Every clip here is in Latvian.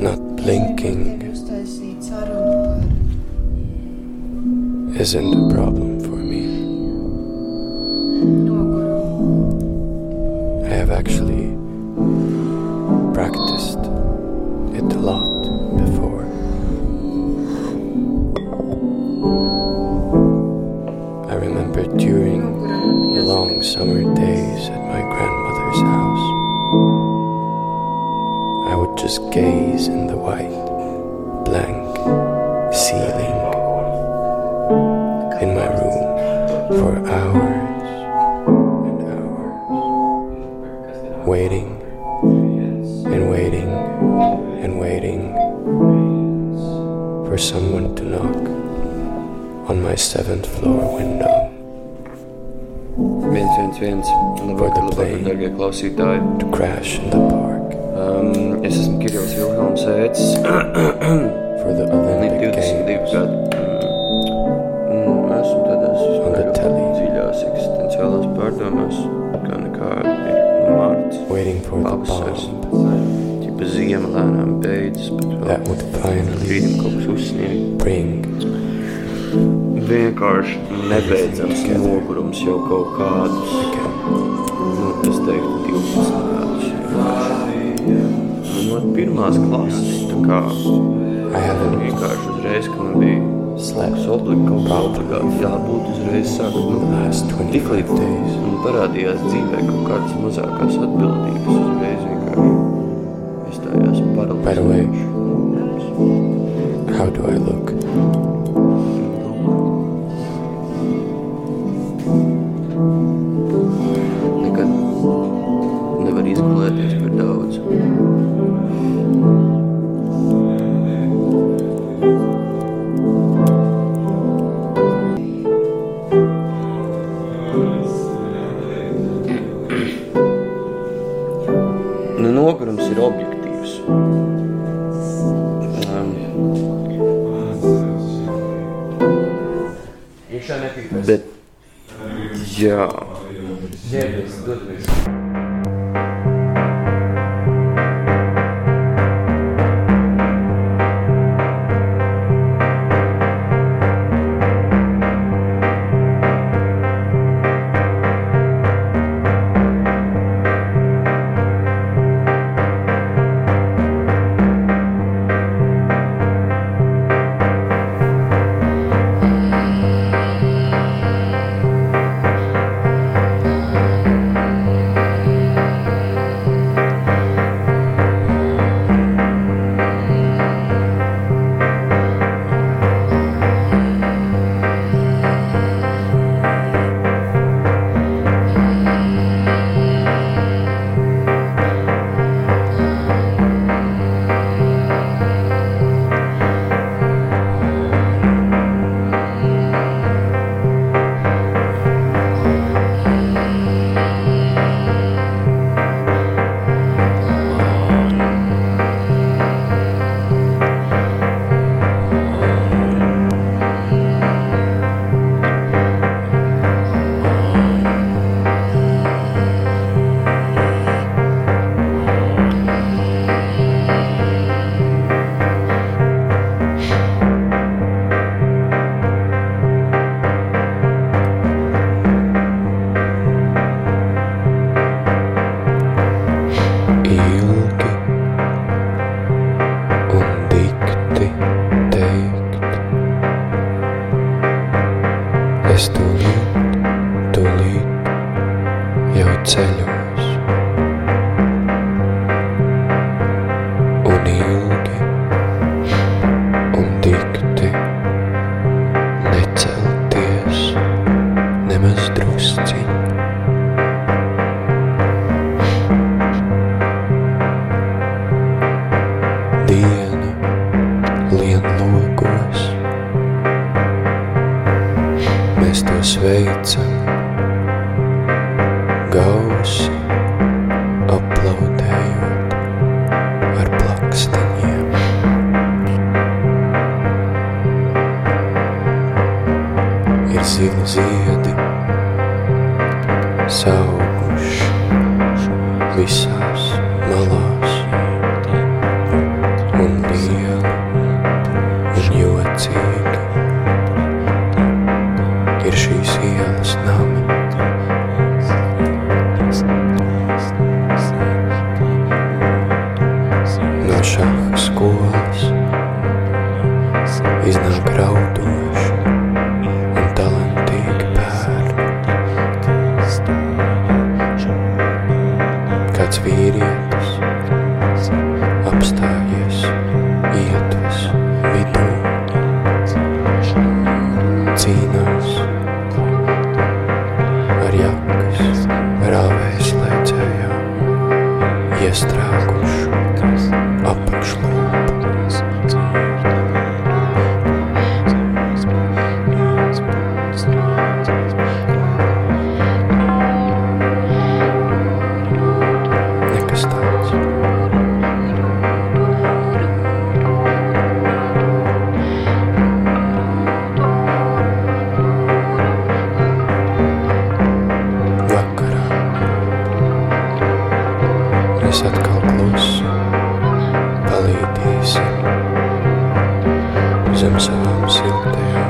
Not blinking isn't a problem for me. I have actually practiced it a lot before. I remember during the long summer gaze in the white, blank ceiling in my room for hours and hours, waiting and waiting and waiting for someone to knock on my seventh floor window. viens, viens, viens. Labvakar, labvakar, darbie klausītāji. to crash in the park Um, es esmu Kirillis Vilhelms Ēcis. for the Man ir Olympic 22 Games. gadi. Un esmu tādās dziļās eksistenciālās pārdomās, kā nekā ir mārts. Waiting for the Pavasaris. Ķipa ziema lēnām beidzas, bet vēl brīdim kaut kas uzsniegt. Vienkārši nebeidzams nogurums jau kaut kādus, nu, es teiktu, 12 gadus. Nu, no pirmās klases, tā kā vienkārši uzreiz, ka man bija slept Tas obligāti jābūt uzreiz sākt. the Nu, last tik 25 līdz days. man parādījās dzīvē kaut kādas mazākās atbildības uzreiz vienkārši By the way, paralēli. how do I look? times I'll sit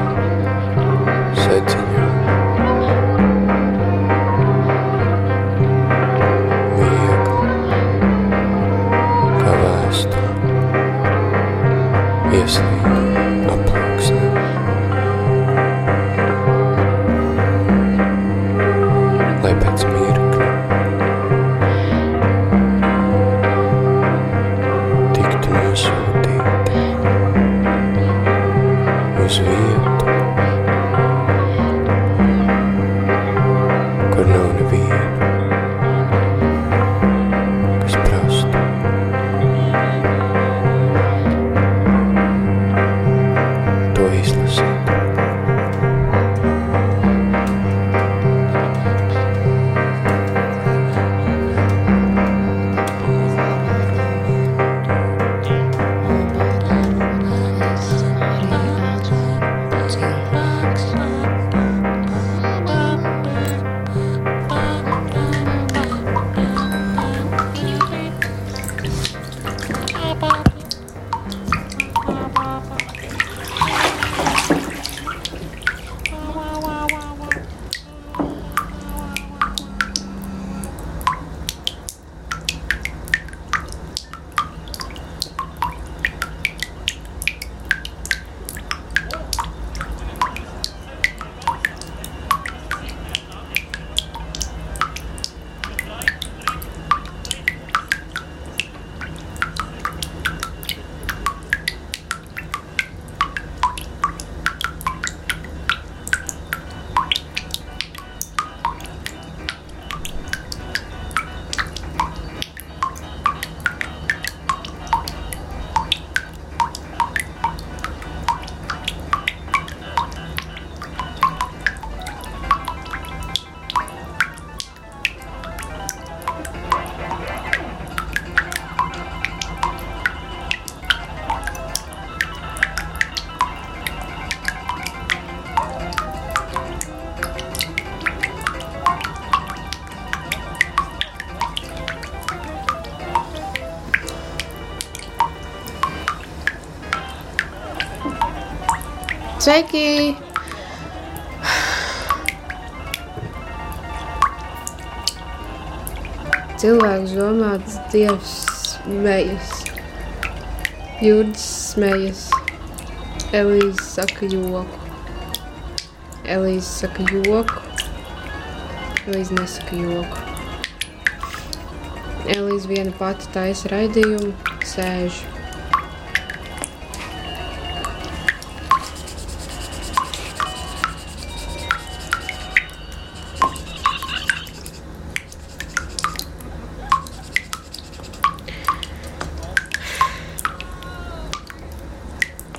Sveiki! Cilvēks domāts, dievs smējas. Jūras smējas. Elīze saka joku. Elīze saka joku. Elīze nesaka joku. Elīze viena pati taisa raidījumu, sēž.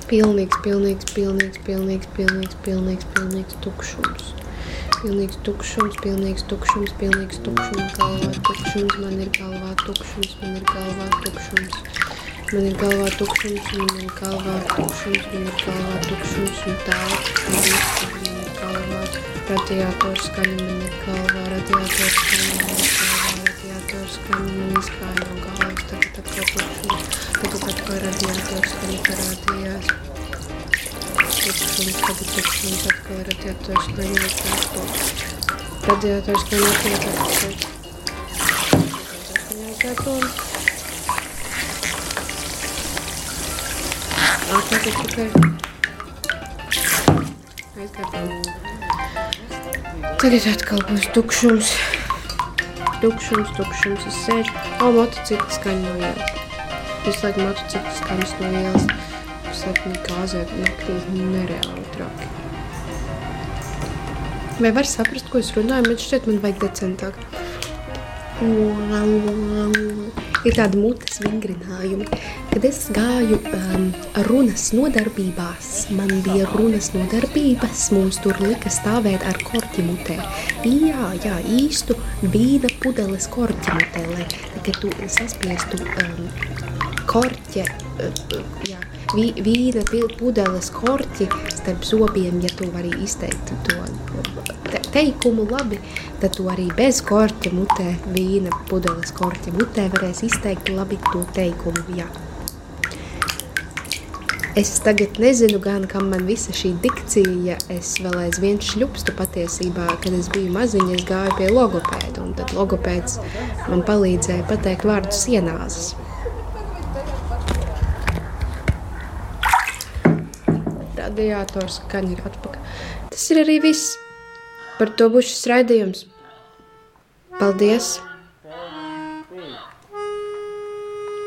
Pilnīgs, pilnīgs, pilnīgs, pilnīgs, pilnīgs, pilnīgs, pilnīgs tukšums. Pilnīgs tukšums, pilnīgs tukšums, pilnīgs tukšums, galvā tukšums, man ir galvā tukšums, man ir galvā tukšums. Man ir galvā tukšums, man ir galvā tukšums, man ir galvā tukšums, un tāds, un viss, man ir galvā. Radiators skaņa, man ir galvā, radiators skaņa, man ir galvā, radiators skaņa, man izgāja no galvas, tagad atkal tukšums, tagad atkal radiators skaņa parādījās. Tukšums, tagad tukšums, atkal radiators skaņa, atkal Radiators skaņa, atkal tukšums. Radiators Atpakaļ tikai. Aizkārtām. Tagad atkal būs tukšums. tukšums, tukšums. Es sēžu, o, no ielas. Visu laiku motocikli skaņas no ielas. Viņi kāzē naktī nereāli traki. Vai var saprast, ko es runāju? Man šķiet, man vajag decentāk. Ir tādi mutes vingrinājumi. Kad es gāju um, runas nodarbībās, man bija runas nodarbības, mums tur lika stāvēt ar korķi mutē. Jā, jā, īstu vīna pudeles korķi mutē, lai, kad tu saspiestu um, korķe, uh, jā, vī, vīna pudeles korķi starp zobiem, ja tu vari izteikt to te, teikumu labi, tad tu arī bez korķa mutē, vīna pudeles korķa mutē varēs izteikt labi to teikumu, jā. Es tagad nezinu gan, kam man visa šī dikcija, es vēl aizvien šļupstu patiesībā, kad es biju maziņa, es gāju pie logopēda, un tad logopēds man palīdzēja pateikt vārdu sienāzes. Radiators skaņa ir atpakaļ. Tas ir arī viss. Par to būs šis raidījums. Paldies!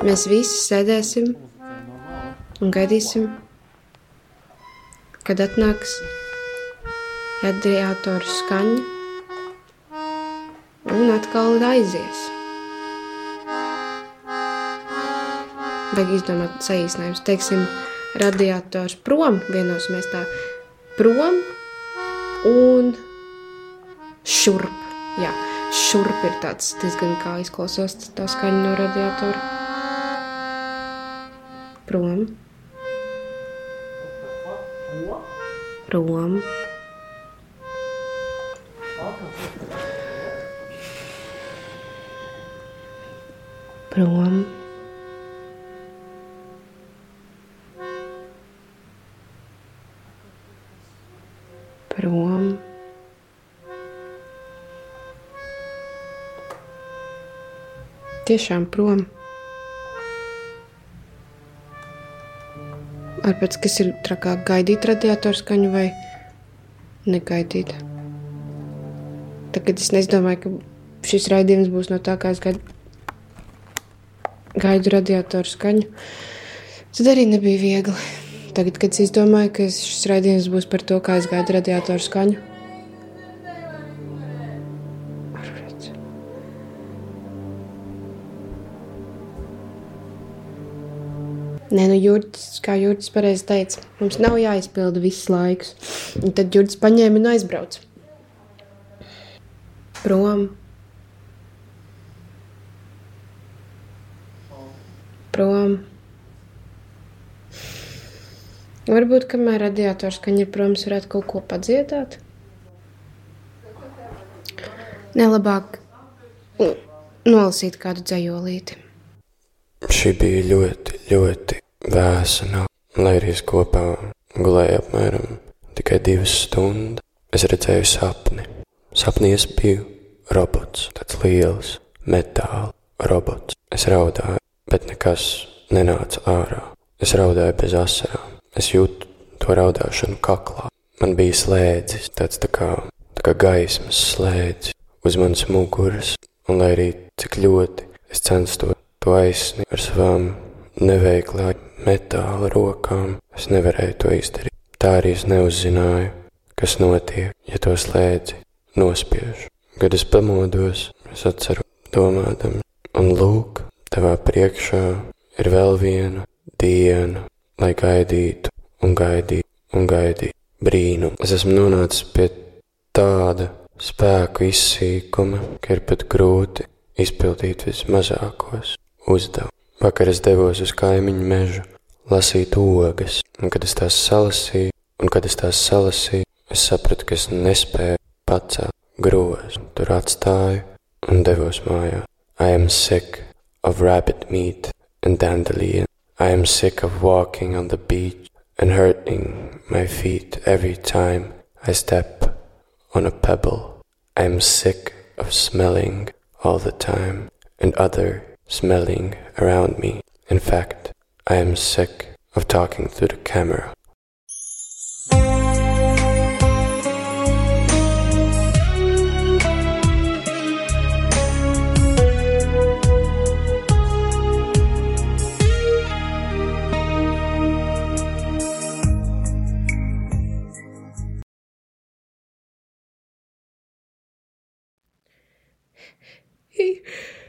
Mēs visi sēdēsim un gaidīsim, kad atnāks radiatoru skaņa un atkal aizies. Vajag izdomāt saīsinājumus. Teiksim, radiators prom, vienosimies tā, prom un šurp. Jā, šurp ir tāds diezgan kā izklausās tā skaņa no radiatora. Prom. Prom. Prom. Tiešām prom. Ar pēc, kas ir trakāk gaidīt radiatoru skaņu vai negaidīt. Tagad es nedomāju, ka šis raidījums būs no tā, kā es gaidu, gaidu radiatoru skaņu. Tad arī nebija viegli. Tagad, kad es domāju, ka šis raidījums būs par to, kā es gaidu radiatoru skaņu, Nē, nu, Jurģis, kā Jurģis pareizi teica, mums nav jāizpilda viss laiks. Un tad Jurģis paņēma un aizbrauca. Prom. Prom. Varbūt, kamēr radiators skaņa ir prom, varētu kaut ko padziedāt. Nelabāk nolasīt kādu dzējolīti. Šī bija ļoti, ļoti vēsa nakts, lai arī es kopā gulēju apmēram tikai divas stundas. Es redzēju sapni. Sapnī es biju robots, tāds liels, metāla robots. Es raudāju, bet nekas nenāca ārā. Es raudāju bez asarām. Es jūtu to raudāšanu kaklā. Man bija slēdzis, tāds tā kā, tā kā gaismas slēdzis uz manas muguras, un lai arī cik ļoti es censtos to aizsniegt ar savām neveiklām metāla rokām, es nevarēju to izdarīt. Tā arī es neuzzināju, kas notiek, ja to slēdzi nospiež. Kad es pamodos, es atceru domādam, un lūk, tavā priekšā ir vēl viena diena, lai gaidītu un gaidītu un gaidītu brīnumu. Es esmu nonācis pie tāda spēku izsīkuma, ka ir pat grūti izpildīt vismazākos uzdevumu. Vakar es devos uz kaimiņu mežu, lasīt ogas, un kad es tās salasīju, un kad es tās salasīju, es sapratu, ka es nespēju pacelt grozu, tur atstāju un devos mājā. I am sick of rabbit meat and dandelion. I am sick of walking on the beach and hurting my feet every time I step on a pebble. I am sick of smelling all the time and other smelling around me. In fact, I am sick of talking to the camera. Hey.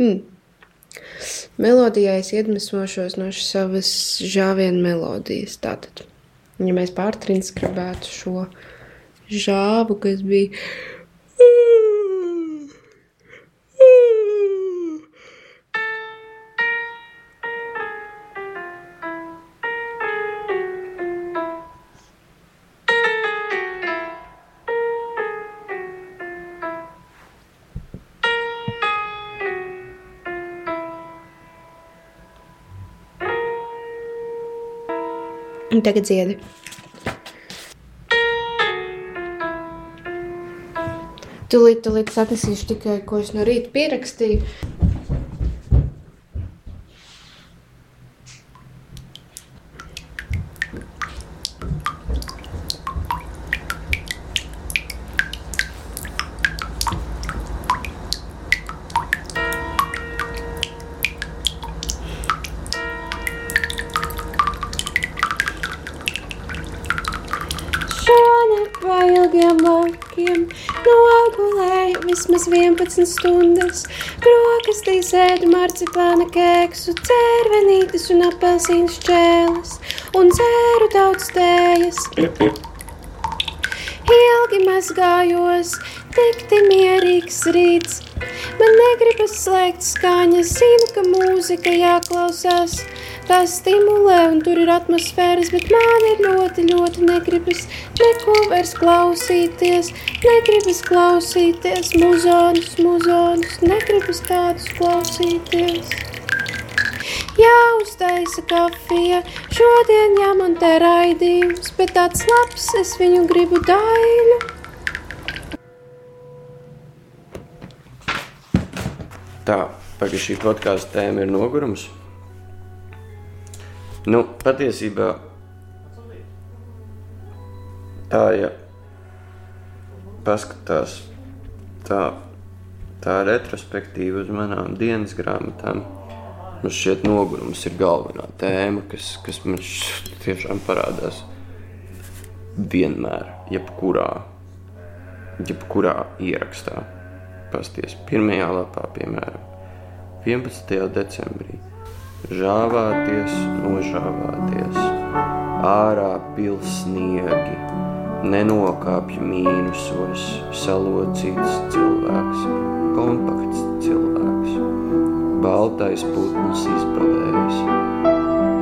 Hmm. Melodijā es iedvesmošos no savas žāviena melodijas. Tātad, ja mēs pārtranskriētu šo žāvu, kas bija Un tagad dziedi. Tūlīt, tūlīt atnesīšu tikai, ko es no rīta pierakstīju. Vismaz 11 stundas. Brokastīs ēdu marciplāna kēksu, cērvenītes un apelsīnu šķēles un dzēru daudz tējas. Ilgi mazgājos, tikti mierīgs rīts. Man negribas slēgt skaņas, zinu, ka mūzika jāklausās. Tā stimulē un tur ir atmosfēras, bet man ir ļoti, ļoti negribas neko vairs klausīties. Negribas klausīties muzonus, muzonus, negribas tādus klausīties. Jāuztaisa kafija, šodien jāmontē raidījums, bet tāds labs, es viņu gribu daļu. Tā, pagaidām šī podkāstu tēma ir nogurums. Nu, patiesībā tā, ja paskatās tā, tā retrospektīva uz manām dienas grāmatām, man šķiet, nogurums ir galvenā tēma, kas, kas man tiešām parādās vienmēr, jebkurā, jebkurā ierakstā. Pasties pirmajā lapā, piemēram, 11. decembrī. Žāvāties, nožāvāties, ārā pilsniegi, nenokāpju mīnusos, salocīts cilvēks, kompakts cilvēks, baltais putns izbalējis.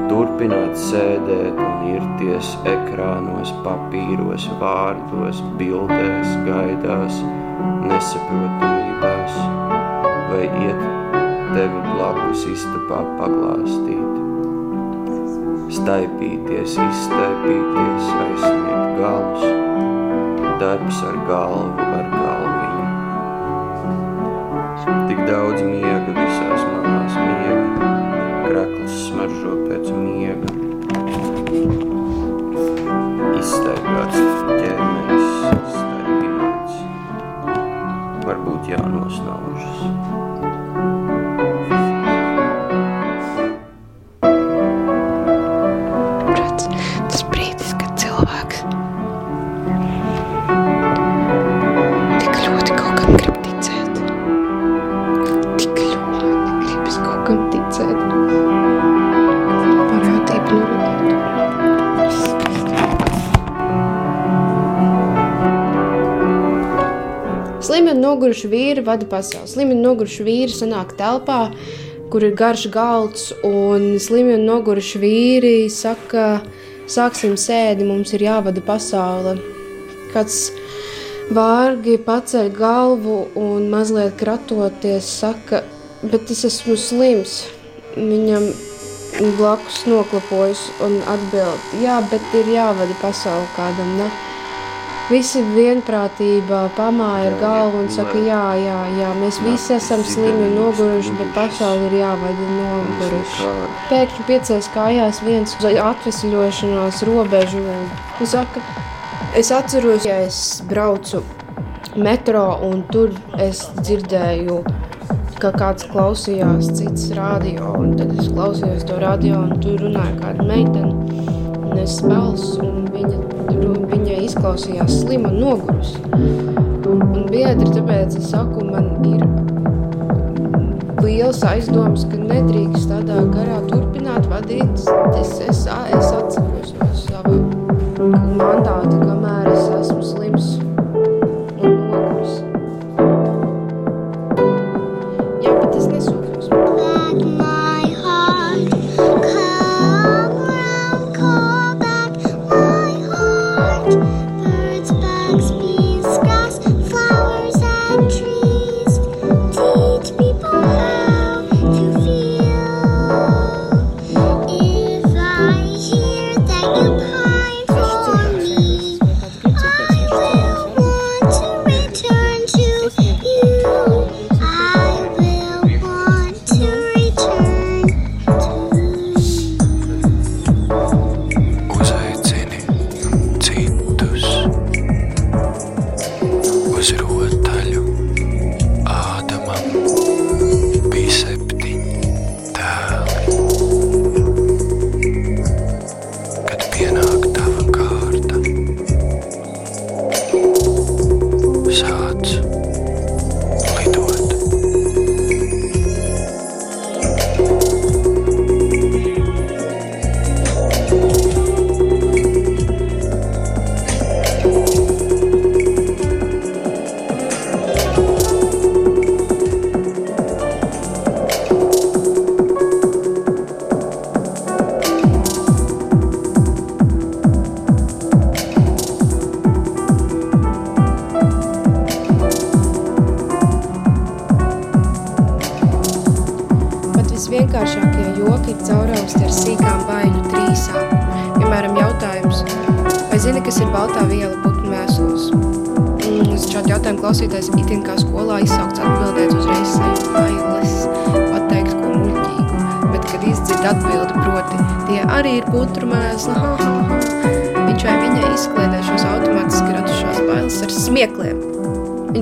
Turpināt sēdēt un irties ekrānos, papīros, vārdos, bildēs, gaidās, nesaprotamībās, vai iet tevi blakus istabā paglāstīt. Staipīties, izstaipīties, aizsniegt galus, darbs ar galvu, ar galviņu. Tik daudz miega visās malās miega, krakls smaržo pēc miega. Izstaigāts ķermenis, staigināts, varbūt jānosnaužas. Noguruši vīri vada pasauli. Slimi un noguruši vīri sanāk telpā, kur ir garš galds, un slimi un noguruši vīri saka, sāksim sēdi, mums ir jāvada pasaule. Kāds vārgi paceļ galvu un mazliet kratoties saka, bet es esmu slims. Viņam blakus noklapojas un atbild, jā, bet ir jāvada pasaule kādam, ne? Visi vienprātībā pamāja ar galvu un saka, jā, jā, jā, mēs visi esam slimi un noguruši, bet pasauli ir jāvada noguruši. Pēkšņi piecēs kājās viens uz atvesļošanās robežu un saka, es atceros, ja es braucu metro un tur es dzirdēju, ka kāds klausījās cits radio, un tad es klausījos to radio un tur runāja kāda meitene, un es balsu, un viņa, viņa izklausījās slima un nogurusi. Un biedri, tāpēc es saku, man ir lielas aizdomas, ka nedrīkst tādā garā turpināt vadīt. Es, es, es atsakos no sava mandāta, kamēr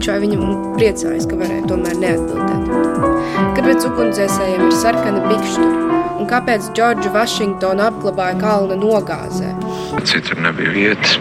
Viņš vai viņa priecājas, ka varēja tomēr neatbildēt. Kāpēc ugunsdzēsējiem ir sarkana bikšturi? Un kāpēc Džordžu Vašingtonu apglabāja kalna nogāzē? Citur nebija vietas.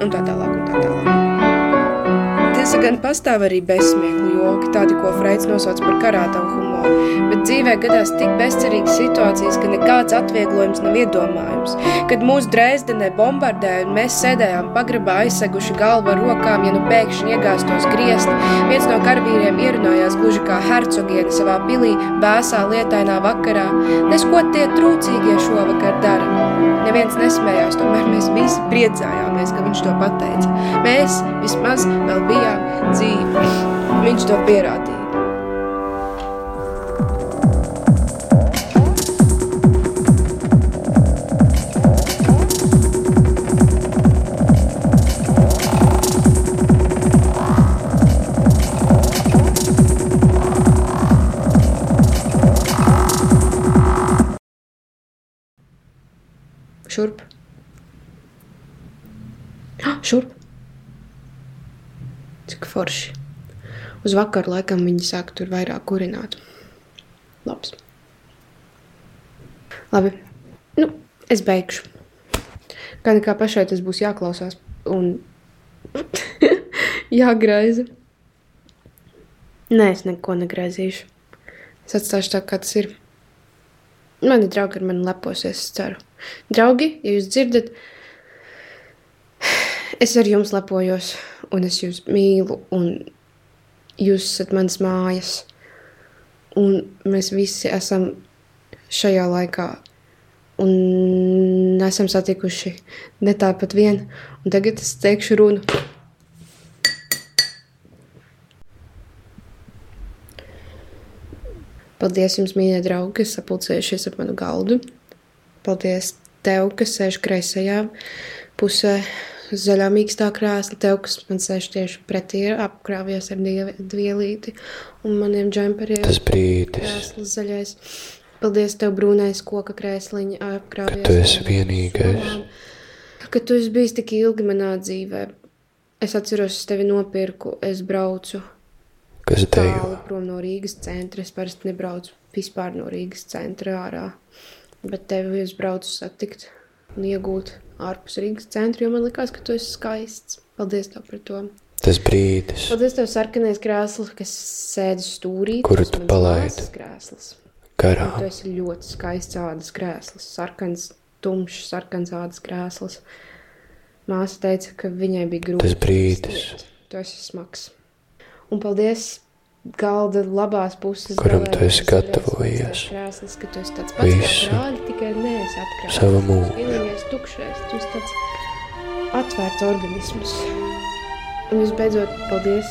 Un tā tālāk, un tā tālāk. Tiesa gan pastāv arī bezsmieklu joki, tādi, ko Freids nosauc par karātavu humoru, bet dzīvē gadās tik bezcerīgas situācijas, ka nekāds atvieglojums nav iedomājums. Kad mūsu Dresdenē bombardēja un mēs sēdējām pagrabā aizseguši galvu ar rokām, ja nu pēkšņi iegāstos griezt, viens no karavīriem ierunājās gluži kā hercogiene savā pilī, bēsā lietainā vakarā. Nes ko tie trūcīgie šovakar dara? Neviens nesmējās, tomēr mēs visi priecājāmies, ka viņš to pateica. Mēs vismaz vēl bijām dzīvi. Viņš to pierādīja. Šurp. Ah, Šurp. Cik forši. Uz vakaru laikam viņi sāk tur vairāk kurināt. Labs. Labi. Nu, es beigšu. Kā nekā pašai tas būs jāklausās un jāgraiza. Nē, es neko negraizīšu. Es atstāšu tā, kā tas ir. Mani draugi ar mani leposies, es ceru. Draugi, ja jūs dzirdat, es ar jums lepojos, un es jūs mīlu, un jūs esat mans mājas. Un mēs visi esam šajā laikā, un esam satikuši ne tāpat vien. Un tagad es teikšu runu. Paldies jums, mīļie draugi, kas sapulcējušies ap manu galdu. Paldies tev, kas sēž kreisajā pusē, zaļā mīkstā krēsla. Tev, kas man sēž tieši pretī, ir apkrāvies ar dvielīti un maniem džemperiem. Tas brīdis, Krēsls zaļais. Paldies tev, brūnais koka krēsliņa, apkrāvies. kad tu esi vienīgais. Kad tu esi bijis tik ilgi manā dzīvē, es atceros, es tevi nopirku, es braucu kas tālu dejo. prom no Rīgas centra. Es parasti nebraucu vispār no Rīgas centra ārā. Bet tevi es braucu satikt un iegūt ārpus Rīgas centra, jo man likās, ka tu esi skaists. Paldies tev par to. Tas brīdis, Paldies, tev sarkanais krēsls, kas sēž stūrī. Kuru tu palaidi? Krēsls. Garām, Tu esi ļoti skaists ādas krēsls, sarkans, tumšs, sarkans ādas krēsls. Māsa teica, ka viņai bija grūti. Tas brīdis. Tu esi smags. Un paldies galda labās puses. Kuram galē, tu esi gatavojies. Krēsls, ka tu esi tāds pats kā Visu. brāļi, tikai neesi apkrāpts. savu mūžu. Vienīgais tukšais, tu esi tāds atvērts organisms. Un visbeidzot, paldies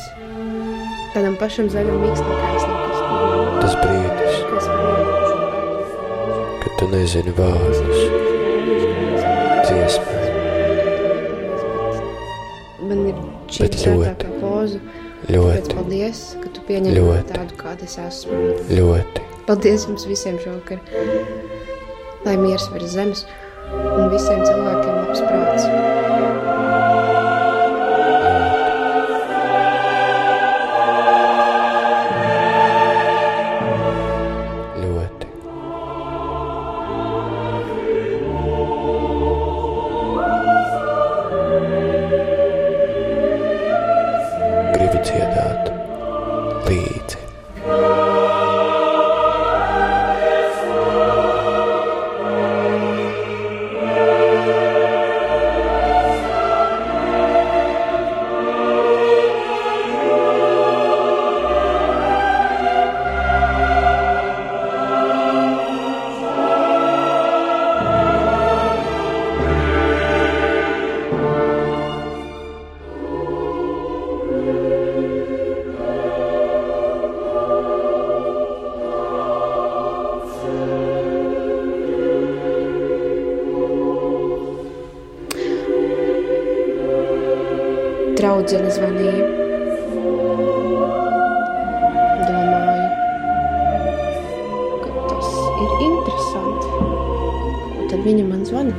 tādam pašam zaļam mīkstam krēslam, kas tur Tas brīdis, kas kad tu nezini vārdus, dziesmai, Man ir šī Bet svētākā poza. Tāpēc ļoti, paldies, ka tu pieņem Ļoti. tādu, kāda es esmu. ļoti. Paldies jums visiem šovakar. Lai miers virs zemes un visiem cilvēkiem labs prāts. Draudzene zvanīja. Domāju, ka tas ir interesanti. Un tad viņa man zvana.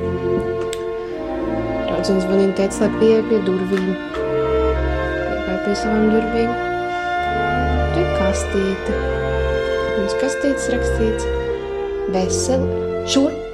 Draudzene zvanīja teica, lai pieeja pie durvīm. Pieeja pie savām durvīm. Tur ir kastīte. Uz kastītes rakstīts veseli šurp.